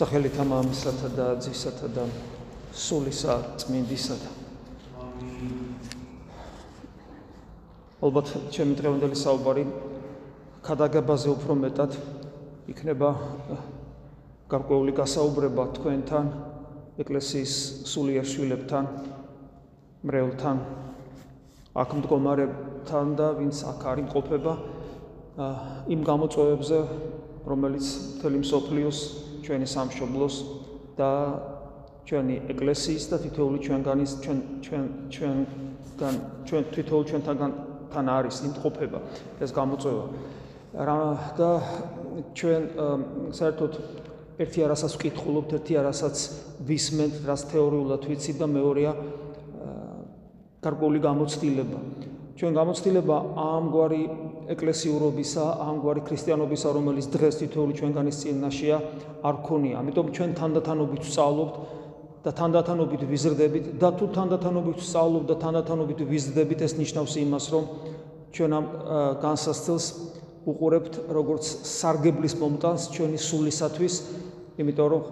სახელით ამამისათა და ძისათა და სულისა წმინდისათა. ალბათ ჩემი დღევანდელი საუბარი ქადაგებაზე უფრო მეტად იქნება გარკვეული გასაუბრება თქვენთან, ეკლესიის სულიერ შვილებთან, მრევლთან, აქ მდგომარებთან და ვინც აქ არის ყოფება იმ გამოწვევებზე, რომელიც მთელი მსოფლიოს ჩვენი სამშობლოს და ჩვენი ეკლესიის და თითოეული ჩვენგანის ჩვენ ჩვენ ჩვენგან ჩვენ თითოეულ ჩვენთანგან თან არის იმყოფება ეს გამოწვევა. რა და ჩვენ საერთოდ ერთი არასაც ვკითხულობთ ერთი არასაც ვისმენთ რას თეორიულად ვიცით და მეორეა გარკვეული გამოცდილება ჩვენ გამოცდილება ამგვარი ეკლესიურობისა, ამგვარი ქრისტიანობისა, რომელიც დღეს თითოეული ჩვენგანის წინაშეა, არ ქონია. ამიტომ ჩვენ თანდათანობით ვსწავლობთ და თანდათანობით ვიზრდებით და თუ თანდათანობით ვსწავლობთ და თანდათანობით ვიზრდებით, ეს ნიშნავს იმას, რომ ჩვენ ამ განსასწელს უყურებთ როგორც სარგებლის მომტანს ჩვენი სულისათვის, იმიტომ რომ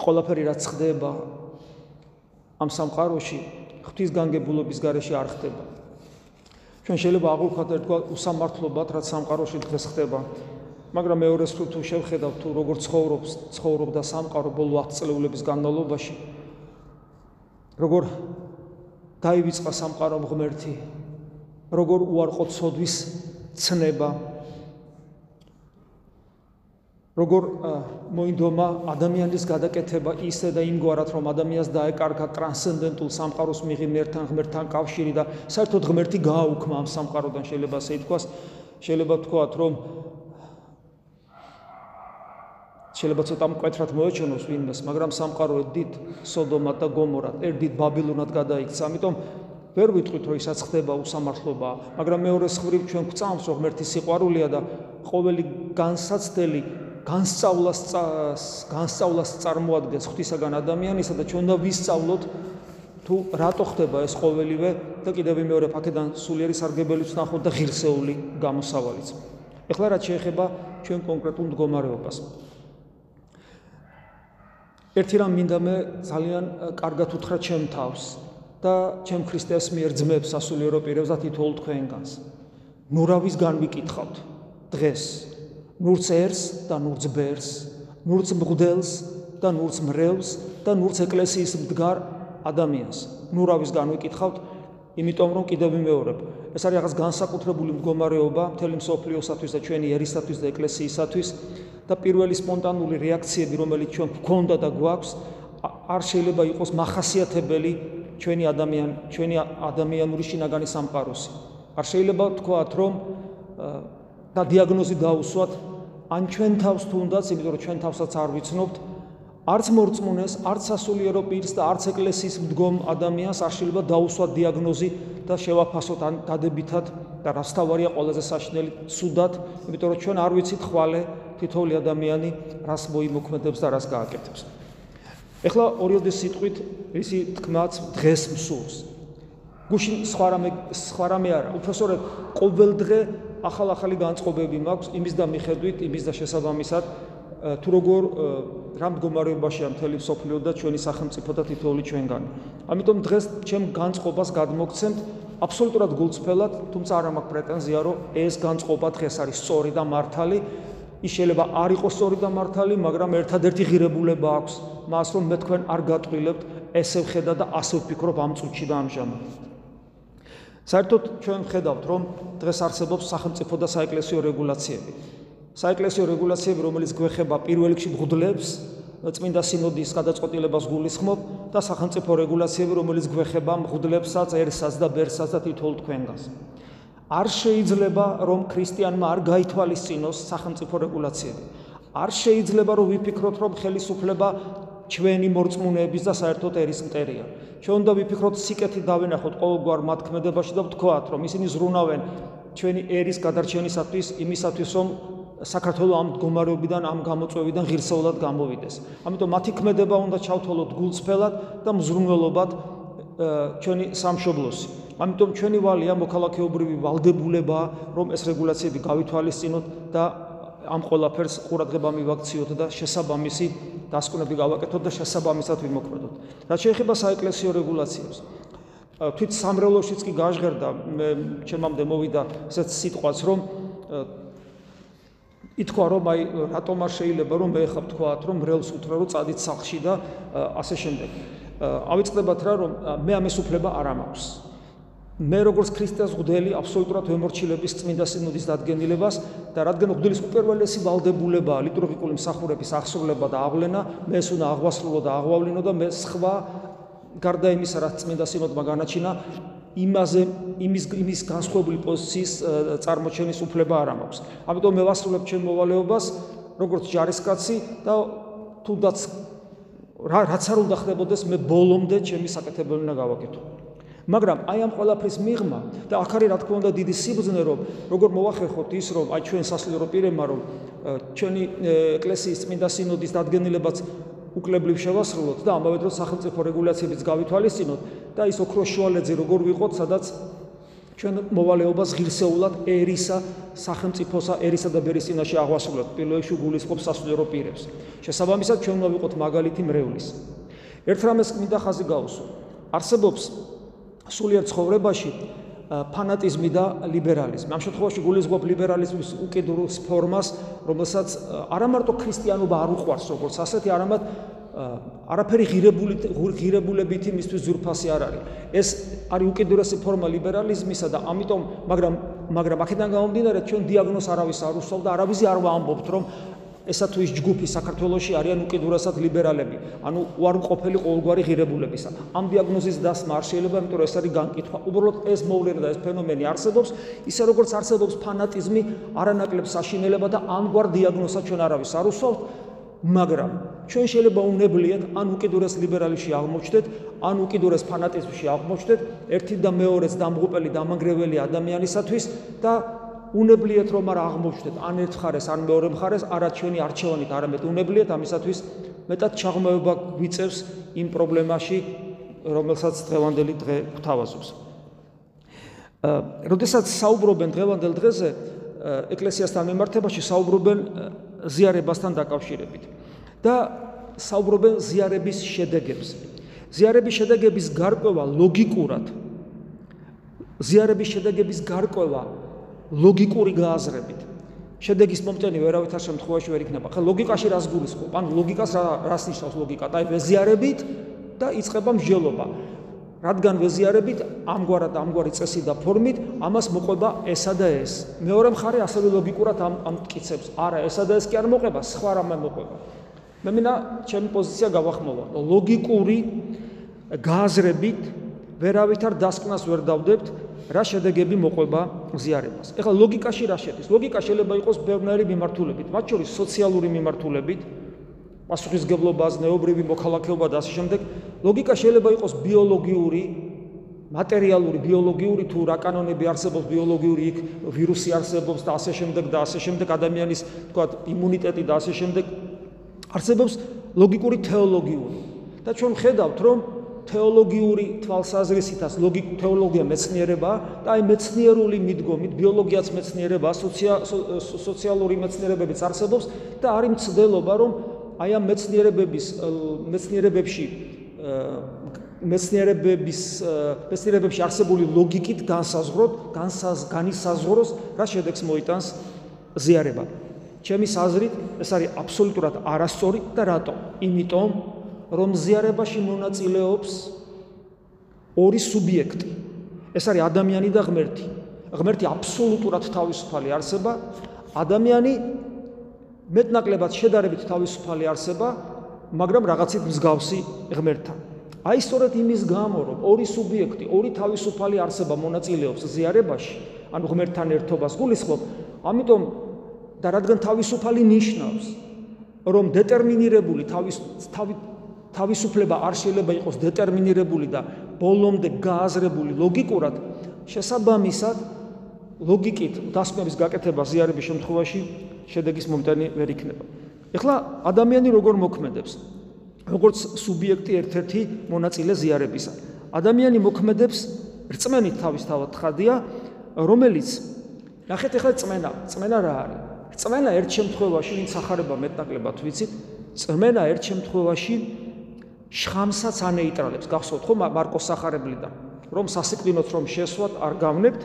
ყველაფერი რაც ხდება ამ სამყაროში ღვთისგანგებულობის გარეშე არ ხდება. ჩვენ შეიძლება აღვხვათ ერთგვა უსამართლობად, რაც სამყაროში დღეს ხდება. მაგრამ მეორეს თუ თუ შევხედავ თუ როგორ ცხოვრობს, ცხოვრობდა სამყარო ბოლო 10 წლეულების განმავლობაში. როგორ დაივიწყა სამყარო ღმერთი, როგორ უარყო ცოდვის ცნება, როგორ მოინდომა ადამიანის გადაკეთება ისე და იმგვარად რომ ადამიანს დაეკარგა ტრანსცენდენტულ სამყაროს მიღიმერთან ღმერთთან კავშირი და საერთოდ ღმერთი გააუქმა ამ სამყაროდან. შეიძლება ასე ითქვას შეიძლება თქვათ რომ შეიძლება ცოტა მკვეთრად მოეჩვენოს ვინმეს მაგრამ სამყარო ერთით სოდომა და გომორა ერთით ბაბილონად გადაიქცა. ამიტომ ვერ ვიტყვით რომ ისაც ხდება უსამართლობა მაგრამ მეორე მხრივ ჩვენ გვწამს რომ ღმერთის სიყვარულია და ყოველი განსაცდელი განსწავლას განსწავლას წარმოადგენს ღვთისაგან ადამიანისა და ჩვენ და ვისწავლოთ თუ რატო ხდება ეს ყოველივე და კიდევ მეორე ფაქედან სულიერი სარგებელიც ნახოთ და ღირსეული გამოსავალიც. ეხლა რაც შეეხება ჩვენ კონკრეტულ მდგომარეობას. ერთი რამ მინდა მე ძალიან კარგად უთხრა ჩემ თავს და ჩემ ქრისტეს მიერ ძმებს სასულიერო პირებს და თითოეულ თქვენგანს. ნურავის განვიკითხავთ დღეს ნურც ერს და ნურც ბერს, ნურც მღდელს და ნურც მრევს და ნურც ეკლესიის მდგარ ადამიანს. ნურავის განვიკითხავთ, იმიტომ რომ კიდევ ვიმეორებ, ეს არის რაღაც განსაკუთრებული მდგომარეობა მთელი მსოფლიოსათვის და ჩვენი ერისათვის და ეკლესიისათვის და პირველი სპონტანული რეაქციები, რომელიც ჩვენ გვქონდა და გვაქვს, არ შეიძლება იყოს מחასიათებელი ჩვენი ადამიან, ჩვენი ადამიანური შინაგანი სამყაროსი. არ შეიძლება თქვათ, რომ და დიაგნოზი დაუსვათ ან ჩვენ თავს თუნდაც, იმიტომ რომ ჩვენ თავსაც არ ვიცნობთ, არც მორწმუნეს, არც სასულიერო პირს და არც ეკლესიის მდგომ ადამიანს არ შეიძლება დაუსვათ დიაგნოზი და შევაფასოთ ან დადებითად და რას თავარია ყველაზე საშნელი ცუდად, იმიტომ რომ ჩვენ არ ვიცით ხვალე თითოეული ადამიანი რას მოიმოქმედებს და რას გააკეთებს. ეხლა ორიოდეს სიტყვით ისი თქმაც დღეს მსურს. გუშინ სხვა რამე სხვა რამე არა, უბრალოდ ყოველ დღე ახალ-ახალი განწყობები მაქვს იმის და მიხედვით, იმის და შესაბამისად თუ როგორ რა მდგომარეობაშია მთელი სოფლიო და ჩვენი სახელმწიფო და თითოეული ჩვენგანი. ამიტომ დღეს ჩემ განწყობას გადმოგცემთ აბსოლუტურად გულწრფელად, თუმცა არ მაქვს პრეტენზია, რომ ეს განწყობა დღეს არის სწორი და მართალი. ის შეიძლება არ იყოს სწორი და მართალი, მაგრამ ერთადერთი ღირებულება აქვს მას, რომ მე თქვენ არ გატყვილებთ, ესე ვხედა და ასე ვფიქრობ ამ წუთში და ამჟამად. საერთოდ ჩვენ ხედავთ, რომ დღეს არსებობს სახელმწიფო და საეკლესიო რეგულაციები. საეკლესიო რეგულაციები, რომელიც გვეხება პირველ რიგში მღვდლებს, წმინდა სინოდის გადაწყვეტილებას გულისხმობ და სახელმწიფო რეგულაციები, რომელიც გვეხება მღვდლებსაც, ერსაც და ბერსაც და თითოეულ თქვენგანს. არ შეიძლება, რომ ქრისტიანმა არ გაითვალისწინოს სახელმწიფო რეგულაციები. არ შეიძლება, რომ ვიფიქროთ, რომ ხელისუფლება ჩვენი მორწმუნეების და საერთოდ ერის მტერია. ჩვენ უნდა ვიფიქროთ სიკეთით დავენახოთ ყოველგვარ მათქმედებაში და ვთქვათ, რომ ისინი ზრუნავენ ჩვენი ერის გადარჩენისათვის, იმისათვის, რომ საქართველოს ამ მდგომარეობიდან, ამ გამოწვევიდან ღირსეულად გამოვიდეს. ამიტომ მათი ქმედება უნდა ჩავთვალოთ გულწრფელად და მზრუნველობად ჩვენი სამშობლოსი. ამიტომ ჩვენი ვალია მოქალაქეობრივი ვალდებულება, რომ ეს რეგულაციები გავითვალისწინოთ და ამ ყველაფერს ყურადღება მივაქციოთ და შესაბამისი დასკვნები გავაკეთოთ და შესაბამისად ვიმოქმედოთ. რაც შეეხება საეკლესიო რეგულაციებს. თვით სამრევლოშიც კი გაჟღერდა მე ჩემამდე მოვიდა ესეც სიტყვაც რომ ითქვა რომ აი რატომ არ შეიძლება რომ მე ხა ვთქვათ რომ მრელს უთხრა რომ წადით სახლში და ასე შემდეგ. ავიწყდებათ რა რომ მე ამის უფლება არ მაქვს. მე როგორც ქრისტეს ღდელი აბსოლუტურად ვემორჩილების წმინდა სინოდის დადგენილებას და რადგან ღდელის უპირველესი ვალდებულება ლიტურგიკული მსახურების აღსრულება და აღვლენა მე ეს უნდა აღვასრულო და აღვავლინო და მე სხვა გარდა იმისა რაც წმინდა სინოდმა განაჩინა იმაზე იმის იმის განსხვავებული პოზიციის წარმოჩენის უფლება არ მაქვს ამიტომ მე ვასრულებ ჩემ მოვალეობას როგორც ჯარისკაცი და თუნდაც რაც არ უნდა ხდებოდეს მე ბოლომდე ჩემი საკეთებელი უნდა გავაკეთო მაგრამ აი ამ ყველაფრის მიღმა და აქ არის რა თქმა უნდა დიდი სიბზნე რომ როგორ მოახერხოთ ის რომ აი ჩვენ სასულიერო პირებმა რომ ჩვენი ეკლესიის წმინდა სინოდის დადგენილებაც უკლებლივ შევასრულოთ და ამავე დროს სახელმწიფო რეგულაციებიც გავითვალისწინოთ და ის ოქროს შუალედზე როგორ ვიყოთ სადაც ჩვენ მოვალეობას ღირსეულად ერისა სახელმწიფოსა ერისა და ბერის წინაშე აღვასრულოთ პირველში გულისხმობს სასულიერო პირებს. შესაბამისად ჩვენ უნდა ვიყოთ მაგალითი მრევლის. ერთ რამეს მინდა ხაზი გაუსვა არსებობს სულიერ ცხოვრებაში ფანატიზმი და ლიბერალიზმი. ამ შემთხვევაში გულისხმობ ლიბერალიზმის უკიდურეს ფორმას, რომელსაც არა მარტო ქრისტიანობა არ უყვარს როგორც ასეთი, არამედ არაფერი ღირებული ღირებულებითი მისთვის ზურფასი არ არის. ეს არის უკიდურესი ფორმა ლიბერალიზმისა და ამიტომ მაგრამ მაგრამ აქედან გამომდინარე ჩვენ დიაგნოზს არავის არ უსვავ და არავის არ ვამბობთ რომ ესა თუ ის ჯგუფი საქართველოსში არიან უკიდურესად ლიბერალები, ანუ უარყოფილი ყოველგვარი ღირებულებისა. ამ დიაგნოზის დასმა არ შეიძლება, იმიტომ რომ ეს არის განკითხვა. უბრალოდ ეს მოვლენა და ეს ფენომენი არსებობს, ისე როგორც არსებობს ფანატიზმი, არანაკლებ საშინელება და ამგვარ დიაგნოზსაც ჩვენ არავის არ უსვავთ, მაგრამ ჩვენ შეიძლება უნებლიეთ ან უკიდურეს ლიბერალში აღმოჩნდეთ, ან უკიდურეს ფანატიზმში აღმოჩნდეთ, ერთი და მეორეც დამღუპელი დამანგრეველი ადამიანისათვის და უნებლიეთ რომ არ აღმოჩნდეთ ან ერთ მხარეს ან მეორე მხარეს არა ჩვენი არჩევანით არამედ უნებლიეთ ამისათვის მეტად ჩაღმავება გვიწევს იმ პრობლემაში რომელსაც დღევანდელი დღე გვთავაზობს. როდესაც საუბრობენ დღევანდელ დღეზე ეკლესიასთან მიმართებაში საუბრობენ ზიარებასთან დაკავშირებით და საუბრობენ ზიარების შედეგებზე. ზიარების შედეგების გარკვევა ლოგიკურად ზიარების შედეგების გარკვევა ლოგიკური გააზრებით. შედეგის მომტენი ვერავითარ შემთხვევაში ვერ იქნება. ხა ლოგიკაში რას გულისხმობ? ან ლოგიკას რა რას ნიშნავს ლოგიკა? და ვეზიარებით და იწყება მსჯელობა. რადგან ვეზიარებით ამგვარად ამგვარი წესი და ფორმით ამას მოყვება ესა და ეს. მეორე მხარე ასევე ლოგიკურად ამ ამ მტკიცებს. არა, ესა და ეს კი არ მოყვება, სხვა რამე მოყვება. მე მინდა ჩემი პოზიცია გავახმოვა. ლოგიკური გააზრებით ვერავითარ დასკვნას ვერ დავდებთ რა შედეგები მოყვება ზიარებას. ეხლა ლოგიკაში რა შედის? ლოგიკა შეიძლება იყოს ბევრნაირი მიმართულებით, მათ შორის სოციალური მიმართულებით, პასუხისგებლობა, ზნეობრივი მოქალაქეობა და ასე შემდეგ. ლოგიკა შეიძლება იყოს ბიოლოგიური, მატერიალური, ბიოლოგიური თუ რა კანონები არსებობს ბიოლოგიური იქ ვირუსი არსებობს და ასე შემდეგ და ასე შემდეგ ადამიანის თქვა იმუნიტეტი და ასე შემდეგ არსებობს ლოგიკური თეოლოგიური. და ჩვენ ხედავთ რომ თეოლოგიური თვალსაზრისითაც ლოგიკ თეოლოგია მეცნიერება და აი მეცნიერული მიდგომით ბიოლოგიაც მეცნიერება სოციალური მეცნიერებებიც არსებობს და არის მცდელობა რომ აი ამ მეცნიერებების მეცნიერებებში მეცნიერებების მეცნიერებებში არსებული ლოგიკით განსაზღვროთ განსაზ განისაზღვროს რა შედეგს მოიტანს ზიარება. ჩემი საზრით ეს არის აბსოლუტურად არასწორი და რატო? იმიტომ რომ ზიარებაში მონაწილეობს ორი სუბიექტი. ეს არის ადამიანი და ღმერთი. ღმერთი აბსოლუტურად თავისუფალი არსება, ადამიანი მეტნაკლებად შედარებით თავისუფალი არსება, მაგრამ რაღაცით მსგავსი ღმერთთან. აი სწორედ იმის გამო, რომ ორი სუბიექტი, ორი თავისუფალი არსება მონაწილეობს ზიარებაში, ანუ ღმერთთან ერთობას გულისხმობ, ამიტომ და რადგან თავისუფალი ნიშნავს, რომ დეტერმინირებული თავის თავი თავისუფლება არ შეიძლება იყოს დეტერმინირებული და ბოლომდე გააზრებული ლოგიკურად შესაბამისად ლოგიკით დასკვნების გაკეთება ზიარების შემთხვევაში შედეგის მომტანი ვერ იქნება. ეხლა ადამიანი როგორ მოქმედებს? როგორც სუბიექტი ერთ-ერთი მონაწილე ზიარებისა. ადამიანი მოქმედებს რწმენით თავისთავად ხადია, რომელიც ნახეთ ეხლა წმენა, წმენა რა არის? წმენა ერთ შემთხვევაში ვინც ახარება მეტნაკლებად ვიცით, წმენა ერთ შემთხვევაში შხამსაც ანეიტრალებს. გახსოვთ ხო მარკოს სახარებლიდან, რომ სასიკვდილოც რომ შესვათ არ გავნებთ,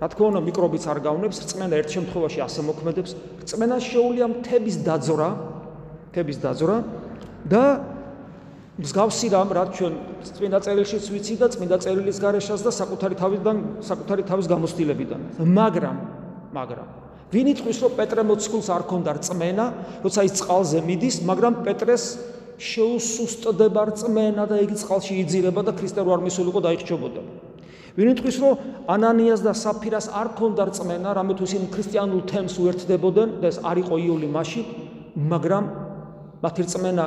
რა თქმა უნდა მიკრობიც არ გავნებს, წმენა ერთ შემთხვევაში ასე მოქმედებს, წმენა შეუულია მთების დაძრა, მთების დაძრა და მსგავსი რამ რაც ჩვენ წმინდა წერილშიც ვიცი და წმინდა წერილის გარეშეც და საკუთარი თავიდან საკუთარი თავის გამოცდილებიდან. მაგრამ მაგრამ ვინ იტყვის რომ პეტრე მოციქულს არ ქონდა რწმენა, როცა ის წყალზე მიდის, მაგრამ პეტრეს შეუსუსტდება რწმენა და იგი წყალში იძირება და ქრისტე რო არ მისულიყო დაიხჩობოდა. ვინ იტყვის რომ ანანიას და საფირას არ ქონდა რწმენა, რამე თუ ისინი ქრისტიანულ თემს უერთდებოდნენ და ეს არ იყო იული მასში, მაგრამ მათი რწმენა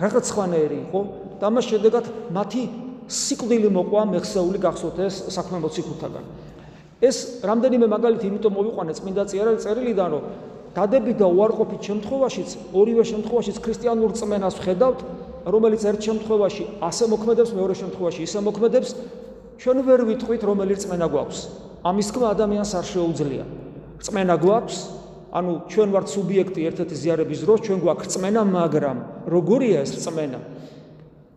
რაღაც სხვანაირი იყო და ამას შედეგად მათი სიკვდილი მოყვა მეხსეული გახსოვთ ეს საქმე მოციქულთაგან. ეს რამდენიმე მაგალითი იმიტომ მოვიყვანე წმინდა წერილიდან რომ დადები და უარყოფით შემთხვევაშიც ორივე შემთხვევაშიც ქრისტიანულ წმენას ვხედავთ რომელიც ერთ შემთხვევაში ასე მოქმედებს მეორე შემთხვევაში ისე მოქმედებს. ჩვენ ვერ ვიტყვით რომელი წმენა გვაქვს. ამის თქმა ადამიანს არ შეუძლია. წმენა გვაქვს ანუ ჩვენ ვართ სუბიექტი ერთ-ერთი ზიარების დროს ჩვენ გვაქვს წმენა მაგრამ როგორია ეს წმენა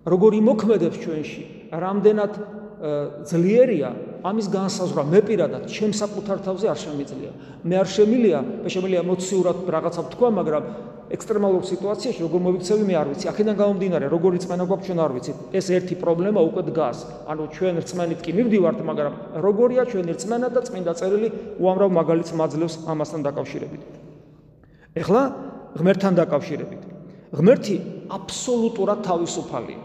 როგორი მოქმედებს ჩვენში? რამდენად ძლიერია ამის განსაზღვრა მე პირადად ჩემ საკუთარ თავზე არ შემიძლია. მე არ შემილია მე შემილია ემოციურად რაღაცა ვთქვა მაგრამ ექსტრემალურ სიტუაციაში როგორ მოვიქცევი მე არ ვიცი. აქედან გამომდინარე როგორი წმენა გვაქვს ჩვენ არ ვიცით ეს ერთი პრობლემა უკვე დგას. ანუ ჩვენ რწმენით კი მივდივართ მაგრამ როგორია ჩვენი რწმენა და წმინდა წერილი უამრავ მაგალითს მაძლევს ამასთან დაკავშირებით? ეხლა ღმერთთან დაკავშირებით. ღმერთი აბსოლუტურად თავისუფალია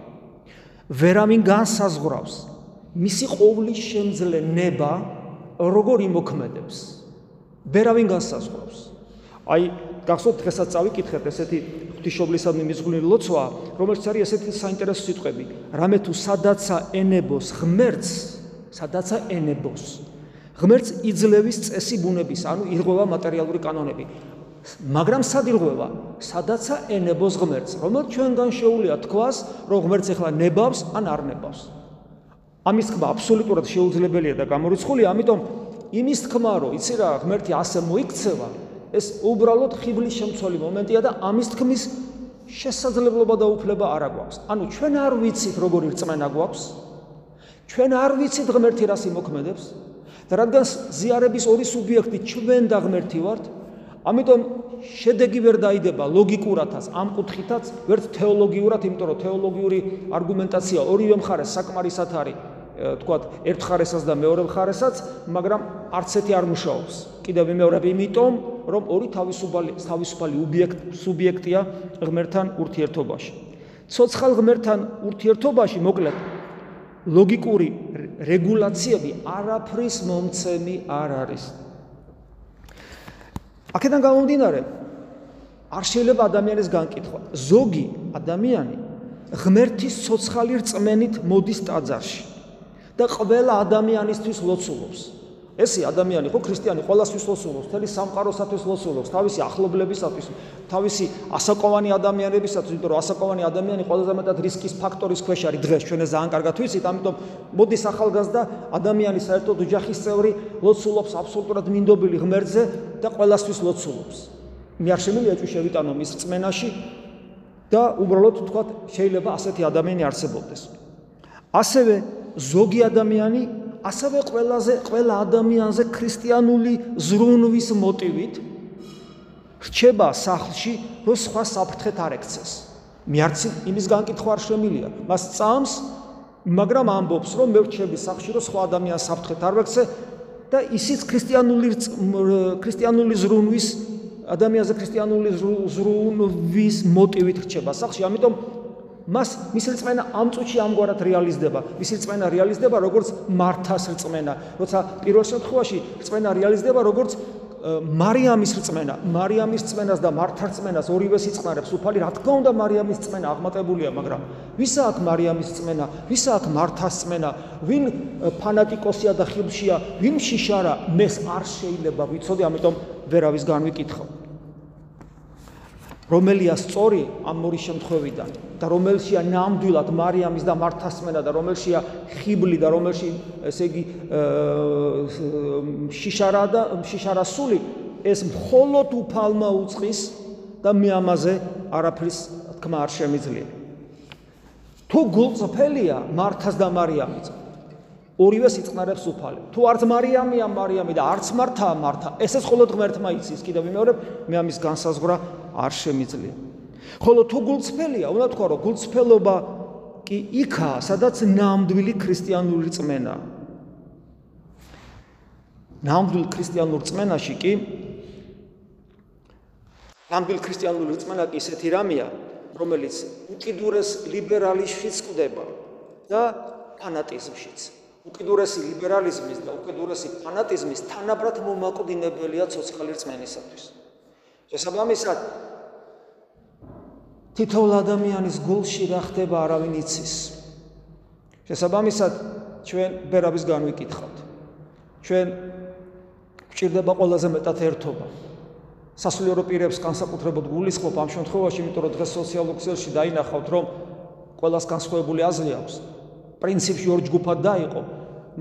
ვერავინ განსაზღვრავს მისი ყოვლის შემძლე ნება როგორ იმოქმედებს? ვერავინ განსაზღვრავს. აი გახსოვთ დღესაც წავიკითხეთ ესეთი ღვთისმშობლისადმი მიზღვნილი ლოცვა რომელიც არის ესეთი საინტერესო სიტყვები. რამე თუ სადაცა ენებოს ღმერთს სადაცა ენებოს ღმერთს იძლევის წესი ბუნების ანუ ირღვევა მატერიალური კანონები. მაგრამ სად ირღვევა? სადაცა ენებოს ღმერთს რომელიც ჩვენგან შეუულია თქვას რომ ღმერთს ეხლა ნებავს ან არ ნებავს ამის თქმა აბსოლუტურად შეუძლებელია და გამორიცხულია, ამიტომ იმის თქმა, რომ იცი რა, ღმერთი ასე მოიქცევა, ეს უბრალოდ ხიბლის შემცველი მომენტია და ამის თქმის შესაძლებლობა და უფლება არ აქვს. ანუ ჩვენ არ ვიცით, როგორი რწმენა გვაქვს. ჩვენ არ ვიცით ღმერთი რას იმოქმედებს და რადგან ზიარების ორი სუბიექტი ჩვენ და ღმერთი ვართ, ამიტომ შედეგი ვერ დაიდება ლოგიკურათაც, ამ კუთხითაც, ვერც თეოლოგიურად, იმიტომ რომ თეოლოგიური არგუმენტაცია ორივე მხარეს საკმარისად არის თქვათ ერთ ხარესაც და მეორე ხარესაც, მაგრამ არც ერთი არ მუშაობს. კიდევ ვიმეორებ იმიტომ, რომ ორი თავისუფალი თავისუფალი სუბიექტია ღმერთთან ურთიერთობაში. ცოცხალ ღმერთთან ურთიერთობაში, მოკლედ, ლოგიკური რეგულაციები არაფრის მომცემი არ არის. აქედან გამომდინარე, არ შეიძლება ადამიანის განკითხვა. ზოგი ადამიანი ღმერთის ცოცხალი რწმენით მოდის ტაძარში. და ყველა ადამიანისთვის ლოცულობს. ესე ადამიანი ხო ქრისტიანი ყოველასთვის ლოცულობს, თელი სამყაროსათვის ლოცულობს, თავისი ახლობლებისათვის, თავისი ასაკოვანი ადამიანებისათვის, იმიტომ რომ ასაკოვანი ადამიანი ყველაზე მეტად რისკის ფაქტორის ქვეშ არის დღეს ჩვენ ეს ძალიან კარგად ვიცით, ამიტომ მოდის ახალგაზრდა ადამიანი საერთოდ ოჯახის წევრი ლოცულობს აბსოლუტურად მინდობილი ღმერთზე და ყოველასთვის ლოცულობს. მე არ შემიძლია ეჭვი შევიტანო მის წმენაში და უბრალოდ თქვა შეიძლება ასეთი ადამიანი არსებობდეს. ასევე ზოგი ადამიანი ასევე ყველაზე ყველა ადამიანზე ქრისტიანული ზრუნვის მოტივით რჩება სახლში, რომ სხვა საფრთხეთ არ ექცეს. მე არც იმის განკითხვა არ შემილია. მას წამს, მაგრამ ამბობს, რომ მე რჩები სახლში, რომ სხვა ადამიანს საფრთხეთ არ ექცე და ისიც ქრისტიანული ქრისტიანული ზრუნვის ადამიანზე ქრისტიანული ზრუნვის მოტივით რჩება სახლში. ამიტომ მას მისი რწმენა ამ წუთში ამგვარად რეალიზდება. მისი რწმენა რეალიზდება როგორც მართას რწმენა. როცა პირველ შემთხვევაში რწმენა რეალიზდება როგორც მარიამის რწმენა. მარიამის რწმენას და მართას რწმენას ორივე სიწყნარებს უფალი, რა თქმა უნდა მარიამის რწმენა აღმატებულია, მაგრამ ვისა აქ მარიამის რწმენა? ვისა აქ მართას რწმენა? ვინ ფანატიკოსია და ხილშია? ვინ შიშარა? მეს არ შეიძლება ვიცოდე, ამიტომ ვერავის განვიკითხავ. რომელია სწორი ამ ორი შემთხვევიდან და რომელშია ნამდვილად მარიამის და მართას მენა და რომელშია ხიბლი და რომელში ესე იგი შიშარა და შიშარასული ეს მხოლოდ უფალმა უצყის და მე ამაზე არაფრის თქმა არ შემიძლია. თუ გულწრფელია მართას და მარიამის ორივე სიწყნარებს უფალი. თუ არც მარიამია მარიამი და არც მართაა მართა, ესეც მხოლოდ ღმერთმა იცის. კიდევ ვიმეორებ, მე ამის განსაზღვრა არ შემიძლია. ხოლო თუ გულწრფელია, უნდა თქვა რომ გულწრფელობა კი იქაა, სადაც ნამდვილი ქრისტიანული წმენა. ნამდვილ ქრისტიანულ წმენაში კი ნამდვილ ქრისტიანულ რწმენა კი ესეთი რამეა, რომელიც უკიდურეს ლიბერალიზმშიც ყდება და ფანატიზმშიც. უკიდურესი ლიბერალიზმის და უკიდურესი ფანატიზმის თანაბრად მომაკვდინებელია ცოცხალი რწმენისათვის. შესაბამისად თითოეულ ადამიანის გულში რა ხდება არავინ იცის. შესაბამისად ჩვენ ბერაბის განვიკითხავთ. ჩვენ გვჭირდება ყველაზე მეტად ერთობა. სასულიერო პირებს განსაკუთრებულად გულისხმობ ამ შემთხვევაში, იმიტომ რომ დღეს სოციალურ ქსელში დაინახავთ, რომ ყოველას განსხვავებული აზრი აქვს. პრინციპში ორ ჯგუფად დაიყო,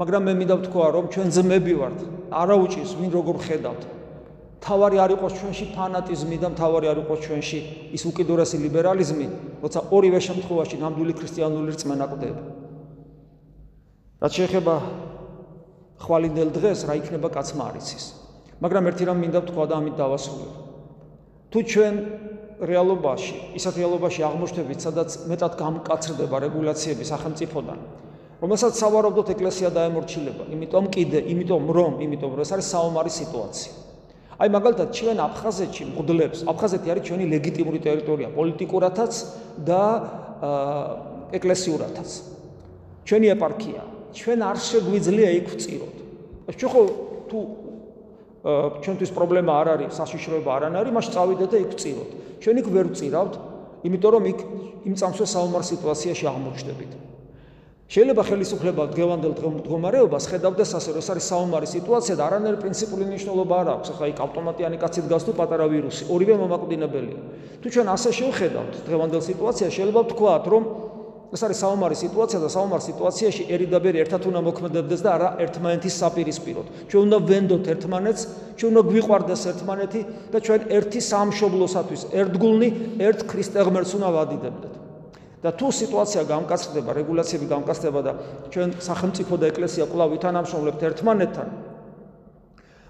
მაგრამ მე მინდა ვთქვა, რომ ჩვენ ძმები ვართ. არა უჭირს ვინ როგორ ხედავთ. თავარი არ იყოს ჩვენში ფანატიზმი და თავარი არ იყოს ჩვენში ის უკიდურესი ლიბერალიზმი, როცა ორივე შემთხვევაში ნამდვილი ქრისტიანული რწმენა ყდება. რაც შეეხება ხვალინდელ დღეს, რა იქნება კაცმა არიცის. მაგრამ ერთი რამ მინდა ვთქვა და ამით დავასრულებ. თუ ჩვენ რეალობაში, ისეთ რეალობაში აღმოჩნდებით, სადაც მეტად გამკაცრდება რეგულაციები სახელმწიფოდან, რომელსაც სავარაუდოდ ეკლესია დაემორჩილება, იმიტომ კიდე, იმიტომ რომ, იმიტომ რომ ეს არის საომარი სიტუაცია. აი მაგალითად ჩვენ აფხაზეთში მღვდლებს, აფხაზეთი არის ჩვენი ლეგიტიმური ტერიტორია, პოლიტიკურათაც და ეკლესიურათაც. ჩვენი ეპარქია. ჩვენ არ შეგვიძლია იქ ვწიროთ. ჩვენ ხო თუ ჩვენთვის პრობლემა არ არის, საშიშროება არ არის, მაშინ წავიდეთ და იქ ვწიროთ. ჩვენ იქ ვერ ვწირავთ, იმიტომ რომ იქ იმ წამსვე საომარ სიტუაციაში აღმოჩნდებით. შეიძლება ხელისუფლება დღევანდელ მდგომარეობას ხედავდეს ასე, რომ ეს არის საომარი სიტუაცია და არანაირი პრინციპული მნიშვნელობა არ აქვს. ახლა იქ ავტომატიანი კაცით გას თუ პატარა ვირუსი, ორივე მომაკვდინებელია. თუ ჩვენ ასე შევხედავთ დღევანდელ სიტუაციას, შეიძლება ვთქვათ, რომ ეს არის საომარი სიტუაცია და საომარ სიტუაციაში ერიდაბერი ერთად უნდა მოქმედებდეს და არა ერთმანეთის საპირისპიროდ. ჩვენ უნდა ვენდოთ ერთმანეთს, ჩვენ უნდა გვიყვარდეს ერთმანეთი და ჩვენ ერთი სამშობლოსათვის ერთგულნი ერთ ქრისტე ღმერთს უნდა ვადიდებდეთ. და თუ სიტუაცია გამკაცდება, რეგულაციები გამკაცდება და ჩვენ სახელმწიფო და ეკლესია კვლავ ვითანამშრომლებთ ერთმანეთთან,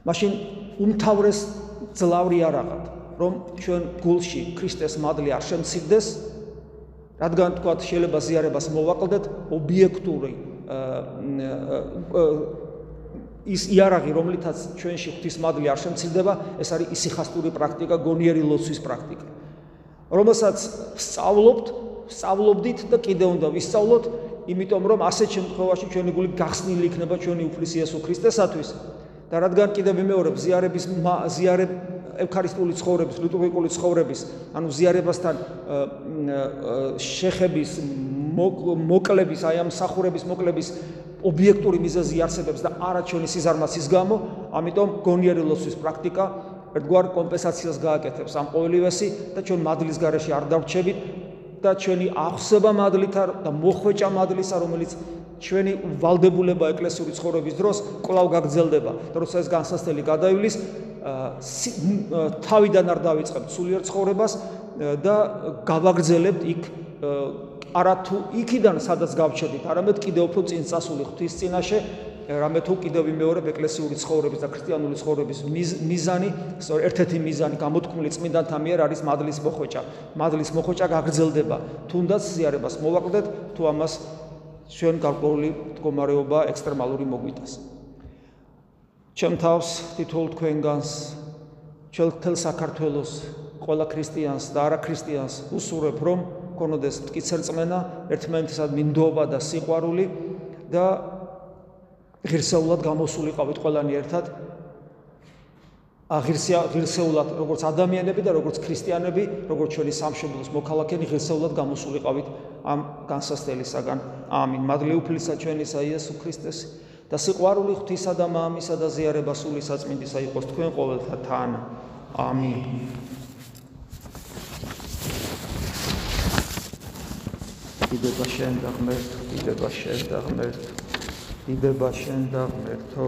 მაშინ უმთავრეს ძლავრი არაღად, რომ ჩვენ გულში ქრისტეს მადლი არ შემცირდეს, რადგან თქვა შეიძლება ზიარებას მოვაკლდეთ ობიექტური ის იარაღი რომლითაც ჩვენში ღვთის მადლი არ შემცირდება ეს არის ისიხასტური პრაქტიკა გონიერი ლოცვის პრაქტიკა. რომელსაც სწავლობთ სწავლობდით და კიდე უნდა ვისწავლოთ იმიტომ რომ ასეთ შემთხვევაში ჩვენი გული გახსნილი იქნება ჩვენი უფლის იესო ქრისტესათვის. და რადგან კიდე ვიმეორებ ზიარების ზიარებ ევქარისტიული ცხოვრების, ლიტურგიკული ცხოვრების, ანუ ზიარებასთან შეხების მოკლების, აი ამ სახურების მოკლების ობიექტური მიზეზი არსებობს და არა ჩვენი სიზარმაცის გამო, ამიტომ გონიერილოსის პრაქტიკა ერთგვარ კომპენსაციას გააკეთებს ამ ყოველივესი და ჩვენ მადლის გარეშე არ დავრჩებით და ჩვენი აღსება მადლით და მოხვეჭა მადლისა, რომელიც ჩვენი ვალდებულება ეკლესიური ცხოვრების დროს კვლავ გაგრძელდება. და როცა ეს განსასწრელი გადაივლის, თავიდან არ დავიწყებთ სულიერ ცხოვრებას და გავაგრძელებთ იქ არათუ იქიდან სადაც გავჩერდით, არამედ კიდევ უფრო წინ წასული ღვთის წინაშე, რამე თუ კიდევ ვიმეორებ ეკლესიური ცხოვრების და ქრისტიანული ცხოვრების მიზანი, სწორედ ერთ-ერთი მიზანი გამოთქმული წმინდანთა მიერ არის მადლის მოხვეჭა. მადლის მოხვეჭა გაგრძელდება, თუნდაც ზიარებას მოვაკლდეთ, თუ ამას ჩვენ გარკვეული მდგომარეობა ექსტრემალური მოგვიტას. ჩემ თავს თითოეულ თქვენგანს, ჩელთელ საქართველოს ყველა ქრისტიანს და არაქრისტიანს უსურებ რომ გქონოდეს მткиცერწმენა, ერთმანეთისადმი ნდობა და სიყვარული და ღირსეულად გამოსულიყავით ყველანი ერთად აღირსია ღირსეულად როგორც ადამიანები და როგორც ქრისტიანები როგორც ჩვენი სამშობლოს მოქალაქენი ღირსეულად გამოსულიყავით ამ განსასწრელისაგან ამინ მადლი უფლისა ჩვენისა იესო ქრისტეს და სიყვარული ღვთისა და მამისა და ზიარება სული საწმინდისა იყოს თქვენ ყოველთა თან. ამინ. იდება შენ და ღმერთ, იდება შენ და ღმერთ. იდება შენ და ღმერთო